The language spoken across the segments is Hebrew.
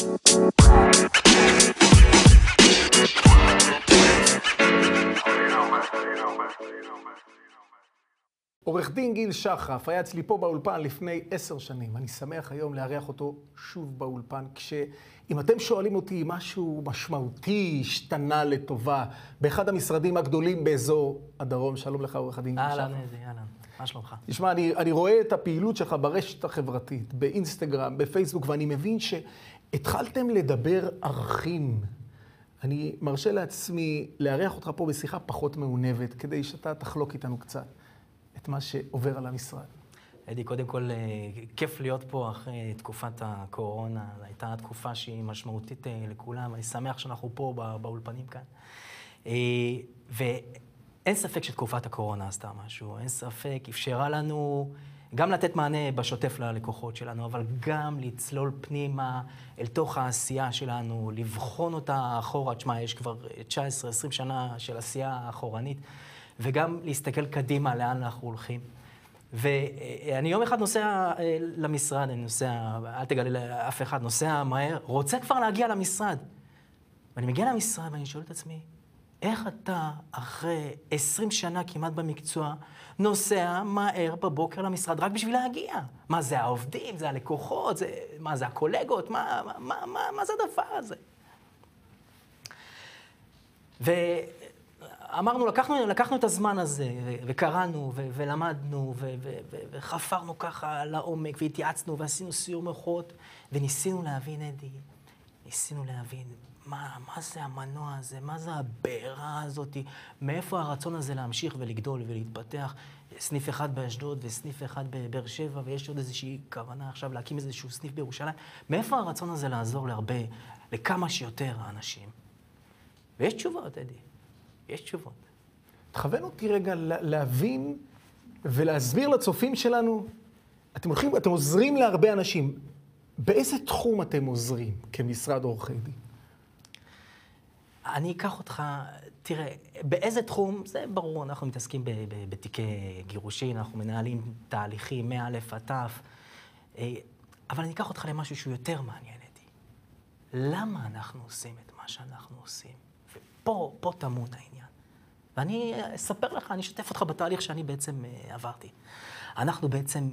עורך דין גיל שחף היה אצלי פה באולפן לפני עשר שנים. אני שמח היום לארח אותו שוב באולפן, כשאם אתם שואלים אותי משהו משמעותי השתנה לטובה באחד המשרדים הגדולים באזור הדרום, שלום לך עורך הדין גיל שחף. אהלן, אדי, אהלן. מה שלומך? תשמע, אני, אני רואה את הפעילות שלך ברשת החברתית, באינסטגרם, בפייסבוק, ואני מבין שהתחלתם לדבר ערכים. אני מרשה לעצמי לארח אותך פה בשיחה פחות מעונבת, כדי שאתה תחלוק איתנו קצת את מה שעובר על המשרד. אדי, קודם כל, אה, כיף להיות פה אחרי תקופת הקורונה. זו הייתה תקופה שהיא משמעותית אה, לכולם. אני שמח שאנחנו פה בא- באולפנים כאן. אה, ואין ספק שתקופת הקורונה עשתה משהו. אין ספק, אפשרה לנו גם לתת מענה בשוטף ללקוחות שלנו, אבל גם לצלול פנימה אל תוך העשייה שלנו, לבחון אותה אחורה. תשמע, יש כבר 19-20 שנה של עשייה אחורנית, וגם להסתכל קדימה לאן אנחנו הולכים. ואני יום אחד נוסע אה, למשרד, אני נוסע, אל תגלה לאף אחד, נוסע מהר, רוצה כבר להגיע למשרד. ואני מגיע למשרד ואני שואל את עצמי, איך אתה, אחרי 20 שנה כמעט במקצוע, נוסע מהר בבוקר למשרד רק בשביל להגיע? מה, זה העובדים, זה הלקוחות, זה, מה, זה הקולגות, מה, מה, מה, מה, זה הדבר הזה? ואמרנו, לקחנו, לקחנו את הזמן הזה, וקראנו, ו- ולמדנו, ו- ו- ו- וחפרנו ככה לעומק, והתייעצנו, ועשינו סיור מוחות, וניסינו להבין, אדי, ניסינו להבין מה, מה זה המנוע הזה, מה זה הבעירה הזאת, מאיפה הרצון הזה להמשיך ולגדול ולהתפתח. סניף אחד באשדוד וסניף אחד בבאר שבע, ויש עוד איזושהי כוונה עכשיו להקים איזשהו סניף בירושלים. מאיפה הרצון הזה לעזור להרבה, לכמה שיותר אנשים? ויש תשובות, אדי. יש תשובות. תכוון אותי רגע לה- להבין ולהסביר לצופים שלנו, אתם הולכים, אתם עוזרים להרבה אנשים. באיזה תחום אתם עוזרים כמשרד עורכי דין? אני אקח אותך, תראה, באיזה תחום, זה ברור, אנחנו מתעסקים בתיקי גירושין, אנחנו מנהלים תהליכים מא' עד ת', אה, אבל אני אקח אותך למשהו שהוא יותר מעניין אותי. למה אנחנו עושים את מה שאנחנו עושים? ופה, פה טמון העניין. ואני אספר לך, אני אשתף אותך בתהליך שאני בעצם אה, עברתי. אנחנו בעצם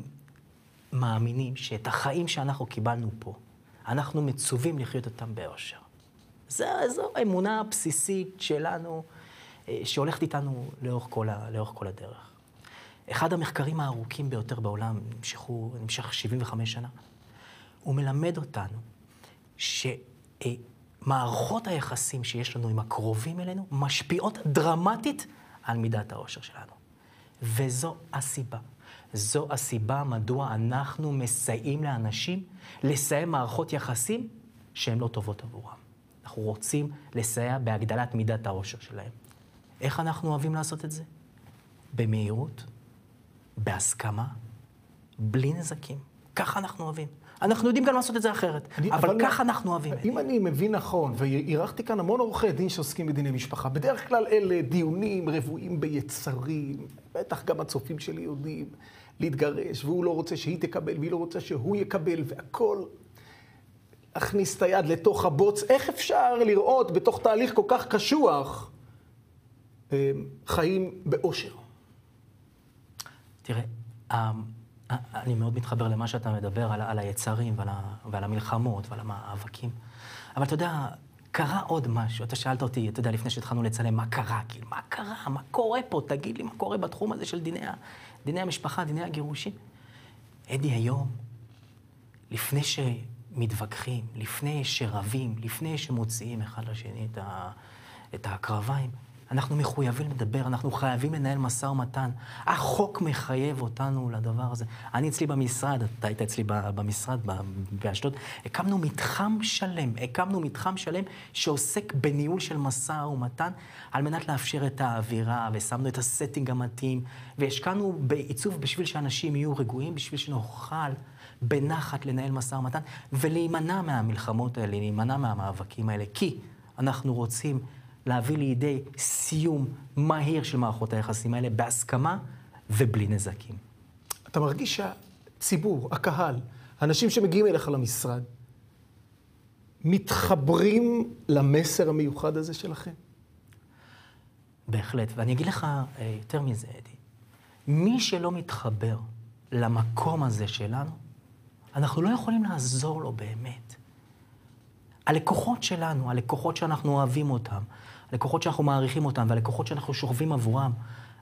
מאמינים שאת החיים שאנחנו קיבלנו פה, אנחנו מצווים לחיות אותם באושר. זו, זו האמונה הבסיסית שלנו, אה, שהולכת איתנו לאורך כל, ה, לאורך כל הדרך. אחד המחקרים הארוכים ביותר בעולם, נמשכו, נמשך 75 שנה, הוא מלמד אותנו שמערכות היחסים שיש לנו עם הקרובים אלינו משפיעות דרמטית על מידת האושר שלנו. וזו הסיבה. זו הסיבה מדוע אנחנו מסייעים לאנשים לסיים מערכות יחסים שהן לא טובות עבורם. אנחנו רוצים לסייע בהגדלת מידת האושר שלהם. איך אנחנו אוהבים לעשות את זה? במהירות, בהסכמה, בלי נזקים. ככה אנחנו אוהבים. אנחנו יודעים גם לעשות את זה אחרת, אני- אבל, ככה אנחנו אוהבים. את זה. אם אני מבין נכון, ואירחתי כאן המון עורכי דין שעוסקים בדיני משפחה, בדרך כלל אלה דיונים רבועים ביצרים, בטח גם הצופים שלי יודעים להתגרש, והוא לא רוצה שהיא תקבל, והיא לא רוצה שהוא יקבל, והכל להכניס את היד לתוך הבוץ. איך אפשר לראות בתוך תהליך כל כך קשוח אה, חיים באושר? תראה, אה, אני מאוד מתחבר למה שאתה מדבר על, על היצרים ועל, ועל המלחמות ועל המאבקים. אבל אתה יודע, קרה עוד משהו. אתה שאלת אותי, אתה יודע, לפני שהתחלנו לצלם, מה קרה? כאילו, מה קרה? מה קורה פה? תגיד לי, מה קורה בתחום הזה של דיני, דיני המשפחה, דיני הגירושין? אדי, היום, לפני שמתווכחים, לפני שרבים, לפני שמוציאים אחד לשני את, ה, את הקרביים, אנחנו מחויבים לדבר, אנחנו חייבים לנהל משא ומתן. החוק מחייב אותנו לדבר הזה. אני אצלי במשרד, אתה היית אצלי במשרד באשדוד, הקמנו מתחם שלם, הקמנו מתחם שלם שעוסק בניהול של משא ומתן, על מנת לאפשר את האווירה, ושמנו את הסטינג המתאים, והשקענו בעיצוב בשביל שאנשים יהיו רגועים, בשביל שנוכל בנחת לנהל משא ומתן, ולהימנע מהמלחמות האלה, להימנע מהמאבקים האלה, כי אנחנו רוצים להביא לידי סיום מהיר של מערכות היחסים האלה בהסכמה ובלי נזקים. אתה מרגיש שהציבור, הקהל, האנשים שמגיעים אליך למשרד, מתחברים למסר המיוחד הזה שלכם? בהחלט. ואני אגיד לך אה, יותר מזה, אדי. מי שלא מתחבר למקום הזה שלנו, אנחנו לא יכולים לעזור לו באמת. הלקוחות שלנו, הלקוחות שאנחנו אוהבים אותם, הלקוחות שאנחנו מעריכים אותם והלקוחות שאנחנו שוכבים עבורם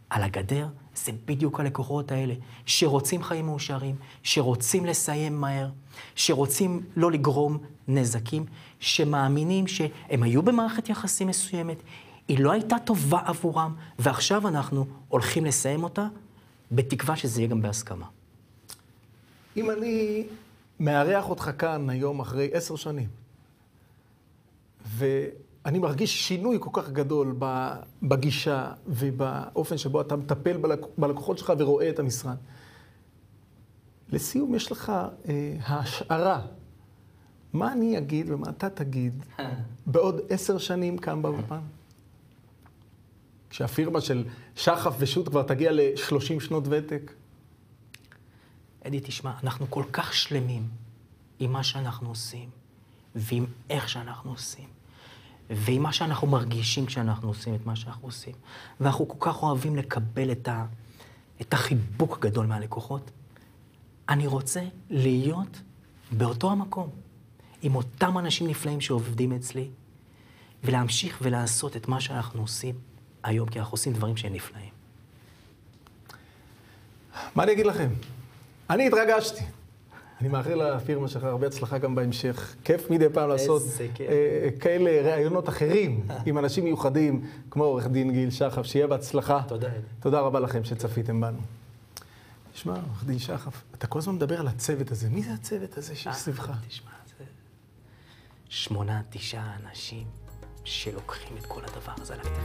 על הגדר, זה בדיוק הלקוחות האלה, שרוצים חיים מאושרים, שרוצים לסיים מהר, שרוצים לא לגרום נזקים, שמאמינים שהם היו במערכת יחסים מסוימת, היא לא הייתה טובה עבורם, ועכשיו אנחנו הולכים לסיים אותה, בתקווה שזה יהיה גם בהסכמה. אם אני מארח אותך כאן היום אחרי עשר שנים, ואני מרגיש שינוי כל כך גדול בגישה ובאופן שבו אתה מטפל בלקוחות שלך ורואה את המשרד. לסיום, יש לך אה, השערה. מה אני אגיד ומה אתה תגיד בעוד עשר שנים כאן באולפן? כשהפירמה של שחף ושות' כבר תגיע ל-30 שנות ותק? אדי, תשמע, אנחנו כל כך שלמים עם מה שאנחנו עושים, ועם איך שאנחנו עושים, ועם מה שאנחנו מרגישים כשאנחנו עושים את מה שאנחנו עושים. ואנחנו כל כך אוהבים לקבל את, ה, את החיבוק הגדול מהלקוחות. אני רוצה להיות באותו המקום, עם אותם אנשים נפלאים שעובדים אצלי, ולהמשיך ולעשות את מה שאנחנו עושים היום, כי אנחנו עושים דברים שהם נפלאים. מה אני אגיד לכם? אני התרגשתי. אני מאחל לפירמה שלך הרבה הצלחה גם בהמשך. כיף מדי פעם לעשות אה, כאלה ראיונות אחרים עם אנשים מיוחדים, כמו עורך דין גיל שחף, שיהיה בהצלחה. תודה. תודה רבה לכם שצפיתם בנו. תשמע, עורך דין שחף, אתה כל הזמן מדבר על הצוות הזה. מי זה הצוות הזה שסביבך? תשמע, זה שמונה, תשעה אנשים שלוקחים את כל הדבר הזה על הכתפיים שלהם.